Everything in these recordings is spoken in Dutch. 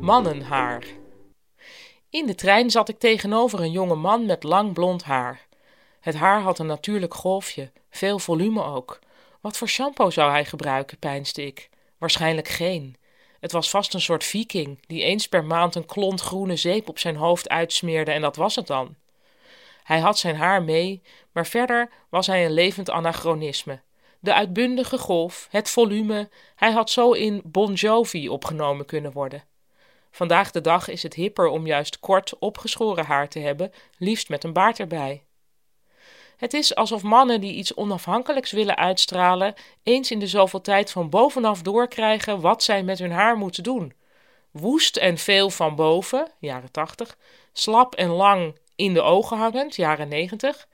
Mannenhaar. In de trein zat ik tegenover een jonge man met lang blond haar. Het haar had een natuurlijk golfje, veel volume ook. Wat voor shampoo zou hij gebruiken, peinsde ik. Waarschijnlijk geen. Het was vast een soort viking die eens per maand een klont groene zeep op zijn hoofd uitsmeerde en dat was het dan. Hij had zijn haar mee, maar verder was hij een levend anachronisme. De uitbundige golf, het volume, hij had zo in Bon Jovi opgenomen kunnen worden. Vandaag de dag is het hipper om juist kort, opgeschoren haar te hebben, liefst met een baard erbij. Het is alsof mannen die iets onafhankelijks willen uitstralen, eens in de zoveel tijd van bovenaf doorkrijgen wat zij met hun haar moeten doen. Woest en veel van boven, jaren 80, slap en lang in de ogen hangend, jaren 90,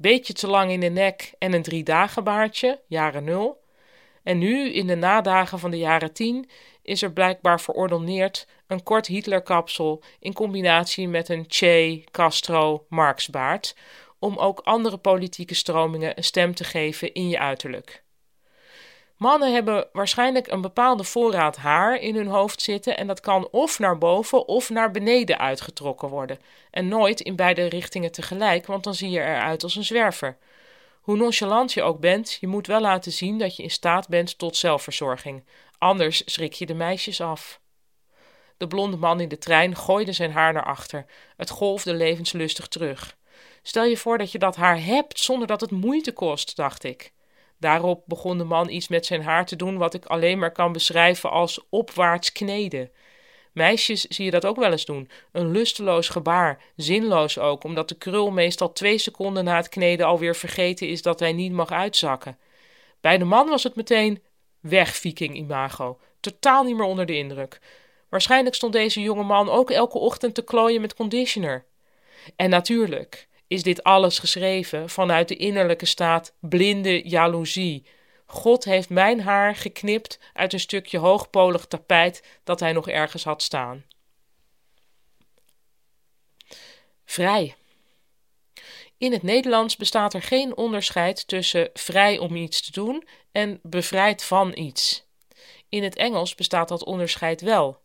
beetje te lang in de nek en een drie dagen baardje, jaren 0. En nu, in de nadagen van de jaren 10, is er blijkbaar verordoneerd een kort Hitlerkapsel in combinatie met een Che, Castro, Marx-baard, om ook andere politieke stromingen een stem te geven in je uiterlijk. Mannen hebben waarschijnlijk een bepaalde voorraad haar in hun hoofd zitten en dat kan of naar boven of naar beneden uitgetrokken worden. En nooit in beide richtingen tegelijk, want dan zie je eruit als een zwerver. Hoe nonchalant je ook bent, je moet wel laten zien dat je in staat bent tot zelfverzorging. Anders schrik je de meisjes af. De blonde man in de trein gooide zijn haar naar achter. Het golfde levenslustig terug. Stel je voor dat je dat haar hebt zonder dat het moeite kost, dacht ik. Daarop begon de man iets met zijn haar te doen wat ik alleen maar kan beschrijven als opwaarts kneden. Meisjes zie je dat ook wel eens doen. Een lusteloos gebaar, zinloos ook, omdat de krul meestal twee seconden na het kneden alweer vergeten is dat hij niet mag uitzakken. Bij de man was het meteen weg, viking imago. Totaal niet meer onder de indruk. Waarschijnlijk stond deze jonge man ook elke ochtend te klooien met conditioner. En natuurlijk, is dit alles geschreven vanuit de innerlijke staat blinde jaloezie. God heeft mijn haar geknipt uit een stukje hoogpolig tapijt dat hij nog ergens had staan. Vrij. In het Nederlands bestaat er geen onderscheid tussen vrij om iets te doen en bevrijd van iets. In het Engels bestaat dat onderscheid wel.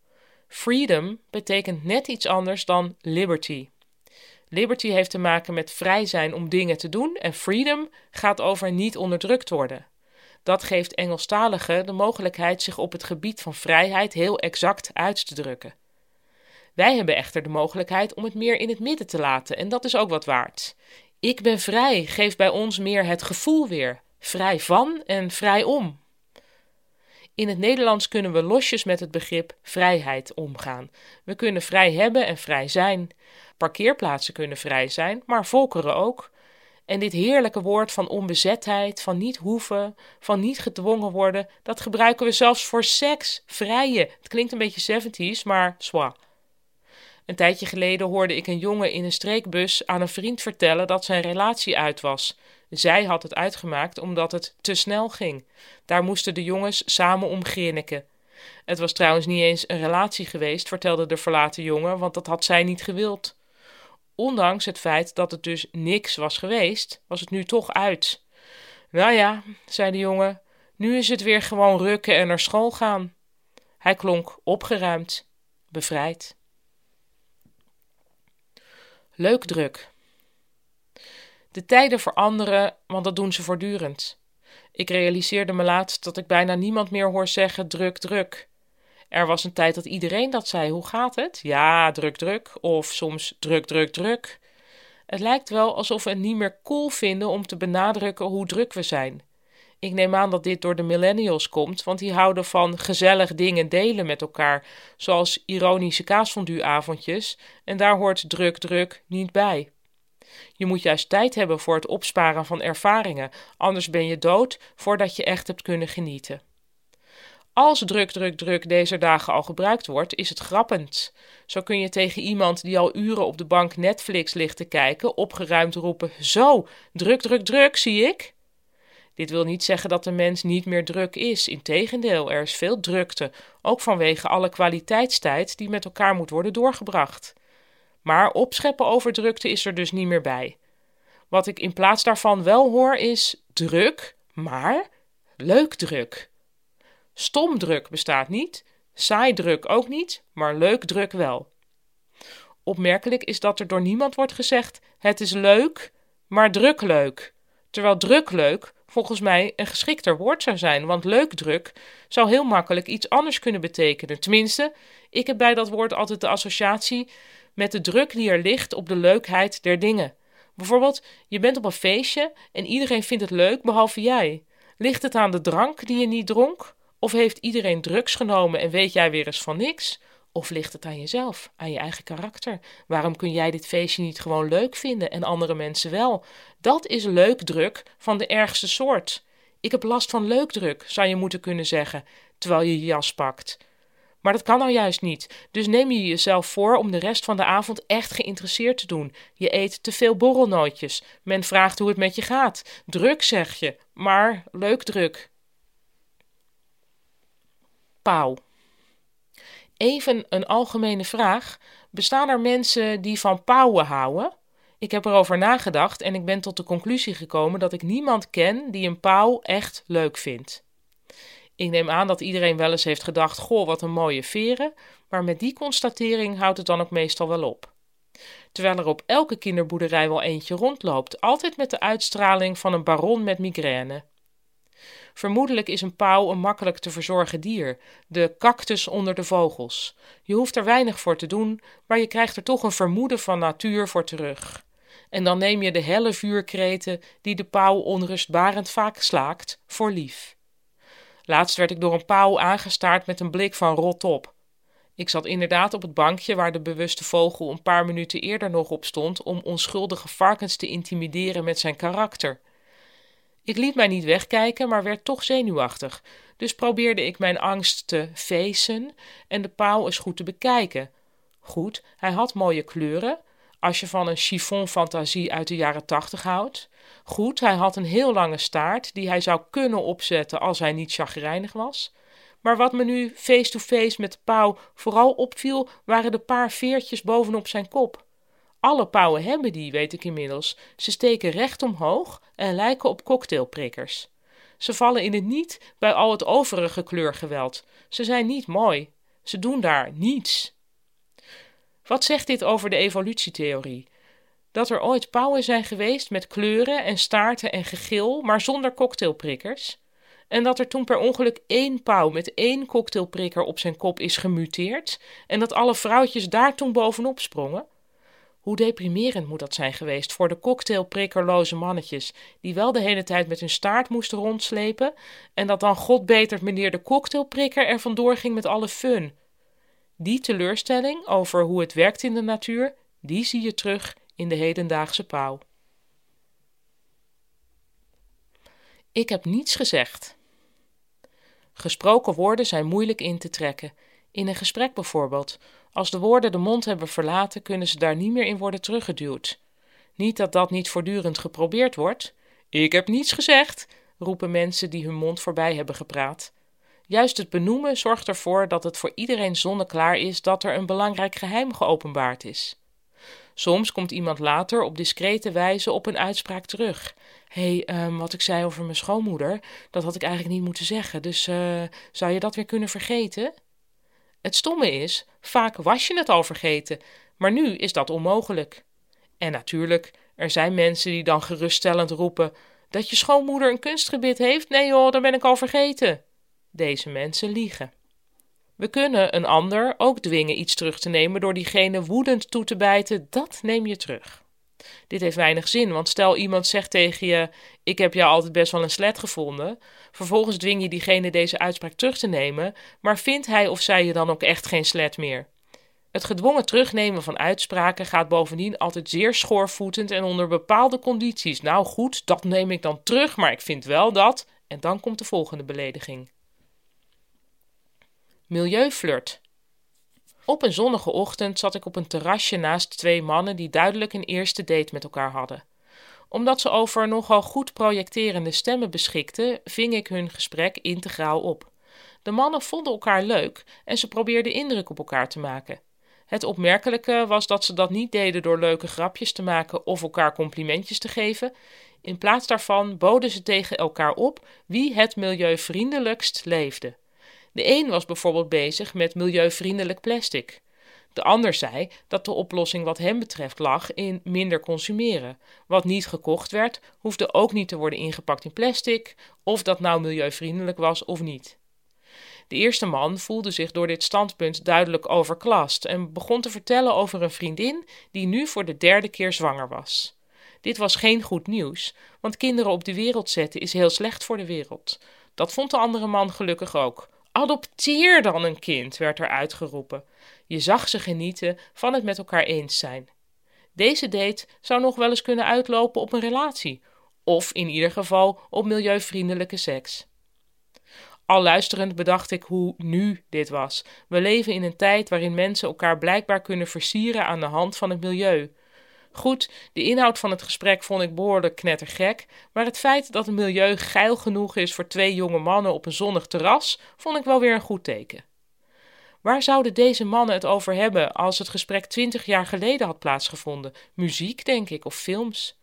Freedom betekent net iets anders dan liberty. Liberty heeft te maken met vrij zijn om dingen te doen en freedom gaat over niet onderdrukt worden. Dat geeft Engelstaligen de mogelijkheid zich op het gebied van vrijheid heel exact uit te drukken. Wij hebben echter de mogelijkheid om het meer in het midden te laten en dat is ook wat waard. Ik ben vrij geeft bij ons meer het gevoel weer, vrij van en vrij om. In het Nederlands kunnen we losjes met het begrip vrijheid omgaan. We kunnen vrij hebben en vrij zijn. Parkeerplaatsen kunnen vrij zijn, maar volkeren ook. En dit heerlijke woord van onbezetheid, van niet hoeven, van niet gedwongen worden, dat gebruiken we zelfs voor seks, vrije. Het klinkt een beetje 70s, maar zwa. Een tijdje geleden hoorde ik een jongen in een streekbus aan een vriend vertellen dat zijn relatie uit was. Zij had het uitgemaakt omdat het te snel ging. Daar moesten de jongens samen om grinniken. Het was trouwens niet eens een relatie geweest, vertelde de verlaten jongen, want dat had zij niet gewild. Ondanks het feit dat het dus niks was geweest, was het nu toch uit. Nou ja, zei de jongen, nu is het weer gewoon rukken en naar school gaan. Hij klonk opgeruimd, bevrijd. Leuk druk. De tijden veranderen, want dat doen ze voortdurend. Ik realiseerde me laatst dat ik bijna niemand meer hoor zeggen druk, druk. Er was een tijd dat iedereen dat zei. Hoe gaat het? Ja, druk, druk. Of soms druk, druk, druk. Het lijkt wel alsof we het niet meer cool vinden om te benadrukken hoe druk we zijn. Ik neem aan dat dit door de millennials komt, want die houden van gezellig dingen delen met elkaar, zoals ironische kaasfondue-avondjes, en daar hoort druk, druk niet bij. Je moet juist tijd hebben voor het opsparen van ervaringen, anders ben je dood voordat je echt hebt kunnen genieten. Als druk, druk, druk deze dagen al gebruikt wordt, is het grappend. Zo kun je tegen iemand die al uren op de bank Netflix ligt te kijken, opgeruimd roepen: Zo, druk, druk, druk, zie ik. Dit wil niet zeggen dat de mens niet meer druk is. Integendeel, er is veel drukte, ook vanwege alle kwaliteitstijd die met elkaar moet worden doorgebracht. Maar opscheppen over drukte is er dus niet meer bij. Wat ik in plaats daarvan wel hoor is druk, maar leuk druk. Stomdruk bestaat niet, saaidruk ook niet, maar leuk druk wel. Opmerkelijk is dat er door niemand wordt gezegd: het is leuk, maar druk leuk. Terwijl druk leuk volgens mij een geschikter woord zou zijn, want leuk druk zou heel makkelijk iets anders kunnen betekenen. Tenminste, ik heb bij dat woord altijd de associatie met de druk die er ligt op de leukheid der dingen. Bijvoorbeeld, je bent op een feestje en iedereen vindt het leuk behalve jij. Ligt het aan de drank die je niet dronk? Of heeft iedereen drugs genomen en weet jij weer eens van niks? Of ligt het aan jezelf, aan je eigen karakter? Waarom kun jij dit feestje niet gewoon leuk vinden en andere mensen wel? Dat is leukdruk van de ergste soort. Ik heb last van leukdruk, zou je moeten kunnen zeggen, terwijl je je jas pakt. Maar dat kan nou juist niet. Dus neem je jezelf voor om de rest van de avond echt geïnteresseerd te doen. Je eet te veel borrelnootjes. Men vraagt hoe het met je gaat. Druk zeg je, maar leuk druk. Pauw. Even een algemene vraag. Bestaan er mensen die van pauwen houden? Ik heb erover nagedacht en ik ben tot de conclusie gekomen dat ik niemand ken die een pauw echt leuk vindt. Ik neem aan dat iedereen wel eens heeft gedacht: goh, wat een mooie veren, maar met die constatering houdt het dan ook meestal wel op. Terwijl er op elke kinderboerderij wel eentje rondloopt, altijd met de uitstraling van een baron met migraine. Vermoedelijk is een pauw een makkelijk te verzorgen dier, de cactus onder de vogels. Je hoeft er weinig voor te doen, maar je krijgt er toch een vermoeden van natuur voor terug. En dan neem je de helle vuurkreten die de pauw onrustbarend vaak slaakt, voor lief. Laatst werd ik door een pauw aangestaard met een blik van rot op. Ik zat inderdaad op het bankje waar de bewuste vogel een paar minuten eerder nog op stond om onschuldige varkens te intimideren met zijn karakter. Ik liet mij niet wegkijken, maar werd toch zenuwachtig. Dus probeerde ik mijn angst te feesten en de pauw eens goed te bekijken. Goed, hij had mooie kleuren, als je van een chiffon-fantasie uit de jaren tachtig houdt. Goed, hij had een heel lange staart die hij zou kunnen opzetten als hij niet chagrijnig was. Maar wat me nu face-to-face met de pauw vooral opviel, waren de paar veertjes bovenop zijn kop. Alle pauwen hebben die, weet ik inmiddels. Ze steken recht omhoog en lijken op cocktailprikkers. Ze vallen in het niet bij al het overige kleurgeweld. Ze zijn niet mooi. Ze doen daar niets. Wat zegt dit over de evolutietheorie? Dat er ooit pauwen zijn geweest met kleuren en staarten en gegil, maar zonder cocktailprikkers? En dat er toen per ongeluk één pauw met één cocktailprikker op zijn kop is gemuteerd en dat alle vrouwtjes daar toen bovenop sprongen? Hoe deprimerend moet dat zijn geweest voor de cocktailprikkerloze mannetjes, die wel de hele tijd met hun staart moesten rondslepen, en dat dan God beter meneer de cocktailprikker er vandoor ging met alle fun. Die teleurstelling over hoe het werkt in de natuur, die zie je terug in de hedendaagse pauw. Ik heb niets gezegd. Gesproken woorden zijn moeilijk in te trekken. In een gesprek bijvoorbeeld, als de woorden de mond hebben verlaten, kunnen ze daar niet meer in worden teruggeduwd. Niet dat dat niet voortdurend geprobeerd wordt. Ik heb niets gezegd, roepen mensen die hun mond voorbij hebben gepraat. Juist het benoemen zorgt ervoor dat het voor iedereen zonneklaar is dat er een belangrijk geheim geopenbaard is. Soms komt iemand later op discrete wijze op een uitspraak terug. Hé, hey, um, wat ik zei over mijn schoonmoeder, dat had ik eigenlijk niet moeten zeggen, dus uh, zou je dat weer kunnen vergeten? Het stomme is, vaak was je het al vergeten, maar nu is dat onmogelijk. En natuurlijk, er zijn mensen die dan geruststellend roepen: dat je schoonmoeder een kunstgebit heeft? Nee joh, dat ben ik al vergeten. Deze mensen liegen. We kunnen een ander ook dwingen iets terug te nemen door diegene woedend toe te bijten: dat neem je terug. Dit heeft weinig zin, want stel iemand zegt tegen je: Ik heb jou altijd best wel een slet gevonden. Vervolgens dwing je diegene deze uitspraak terug te nemen, maar vindt hij of zij je dan ook echt geen slet meer? Het gedwongen terugnemen van uitspraken gaat bovendien altijd zeer schoorvoetend en onder bepaalde condities. Nou goed, dat neem ik dan terug, maar ik vind wel dat. En dan komt de volgende belediging. Milieuflirt. Op een zonnige ochtend zat ik op een terrasje naast twee mannen die duidelijk een eerste date met elkaar hadden. Omdat ze over nogal goed projecterende stemmen beschikten, ving ik hun gesprek integraal op. De mannen vonden elkaar leuk en ze probeerden indruk op elkaar te maken. Het opmerkelijke was dat ze dat niet deden door leuke grapjes te maken of elkaar complimentjes te geven. In plaats daarvan boden ze tegen elkaar op wie het milieuvriendelijkst leefde. De een was bijvoorbeeld bezig met milieuvriendelijk plastic. De ander zei dat de oplossing wat hem betreft lag in minder consumeren. Wat niet gekocht werd, hoefde ook niet te worden ingepakt in plastic, of dat nou milieuvriendelijk was of niet. De eerste man voelde zich door dit standpunt duidelijk overklast en begon te vertellen over een vriendin die nu voor de derde keer zwanger was. Dit was geen goed nieuws, want kinderen op de wereld zetten is heel slecht voor de wereld. Dat vond de andere man gelukkig ook. Adopteer dan een kind, werd er uitgeroepen. Je zag ze genieten van het met elkaar eens zijn. Deze date zou nog wel eens kunnen uitlopen op een relatie, of in ieder geval op milieuvriendelijke seks. Al luisterend bedacht ik hoe nu dit was. We leven in een tijd waarin mensen elkaar blijkbaar kunnen versieren aan de hand van het milieu. Goed, de inhoud van het gesprek vond ik behoorlijk knettergek, maar het feit dat het milieu geil genoeg is voor twee jonge mannen op een zonnig terras, vond ik wel weer een goed teken. Waar zouden deze mannen het over hebben als het gesprek twintig jaar geleden had plaatsgevonden? Muziek, denk ik, of films.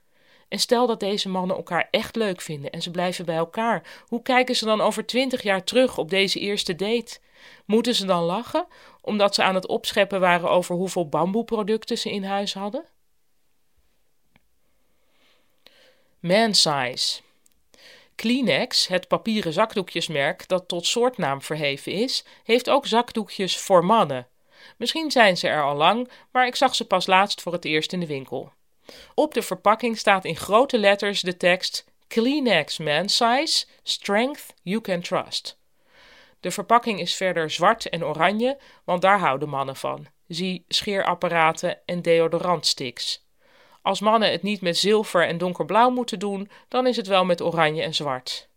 En stel dat deze mannen elkaar echt leuk vinden en ze blijven bij elkaar. Hoe kijken ze dan over twintig jaar terug op deze eerste date? Moeten ze dan lachen omdat ze aan het opscheppen waren over hoeveel bamboeproducten ze in huis hadden? Man size. Kleenex, het papieren zakdoekjesmerk dat tot soortnaam verheven is, heeft ook zakdoekjes voor mannen. Misschien zijn ze er al lang, maar ik zag ze pas laatst voor het eerst in de winkel. Op de verpakking staat in grote letters de tekst Kleenex Man Size Strength You Can Trust. De verpakking is verder zwart en oranje, want daar houden mannen van. Zie scheerapparaten en deodorantsticks. Als mannen het niet met zilver en donkerblauw moeten doen, dan is het wel met oranje en zwart.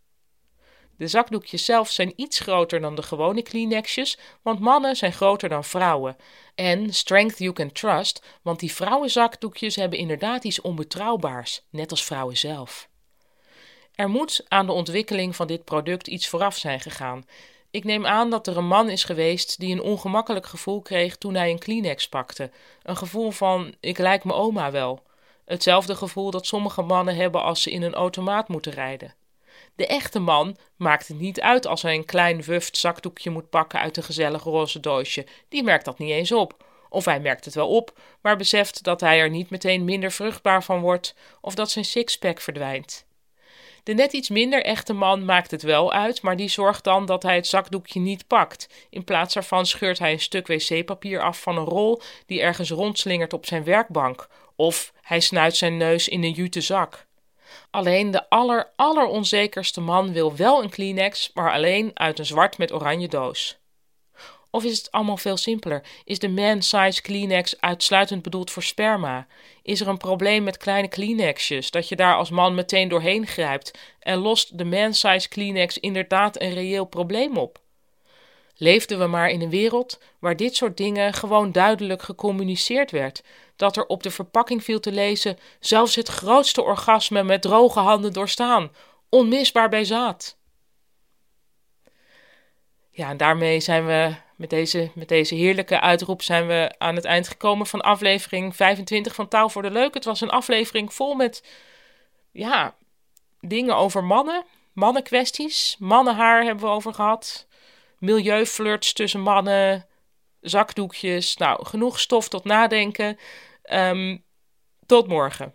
De zakdoekjes zelf zijn iets groter dan de gewone Kleenexjes, want mannen zijn groter dan vrouwen. En strength you can trust, want die vrouwenzakdoekjes hebben inderdaad iets onbetrouwbaars, net als vrouwen zelf. Er moet aan de ontwikkeling van dit product iets vooraf zijn gegaan. Ik neem aan dat er een man is geweest die een ongemakkelijk gevoel kreeg toen hij een Kleenex pakte. Een gevoel van: ik lijk mijn oma wel. Hetzelfde gevoel dat sommige mannen hebben als ze in een automaat moeten rijden. De echte man maakt het niet uit als hij een klein wuft zakdoekje moet pakken uit een gezellig roze doosje. Die merkt dat niet eens op. Of hij merkt het wel op, maar beseft dat hij er niet meteen minder vruchtbaar van wordt of dat zijn sixpack verdwijnt. De net iets minder echte man maakt het wel uit, maar die zorgt dan dat hij het zakdoekje niet pakt. In plaats daarvan scheurt hij een stuk wc-papier af van een rol die ergens rondslingert op zijn werkbank. Of hij snuit zijn neus in een jute zak. Alleen de aller, alleronzekerste man wil wel een Kleenex, maar alleen uit een zwart met oranje doos. Of is het allemaal veel simpeler? Is de man-size Kleenex uitsluitend bedoeld voor sperma? Is er een probleem met kleine Kleenexjes, dat je daar als man meteen doorheen grijpt en lost de man-size Kleenex inderdaad een reëel probleem op? Leefden we maar in een wereld waar dit soort dingen gewoon duidelijk gecommuniceerd werd, dat er op de verpakking viel te lezen: zelfs het grootste orgasme met droge handen doorstaan, onmisbaar bij zaad. Ja, en daarmee zijn we met deze, met deze heerlijke uitroep zijn we aan het eind gekomen van aflevering 25 van Taal voor de Leuk. Het was een aflevering vol met ja, dingen over mannen, mannenkwesties. Mannenhaar hebben we over gehad. Milieuflirts tussen mannen, zakdoekjes. Nou, genoeg stof tot nadenken. Um, tot morgen.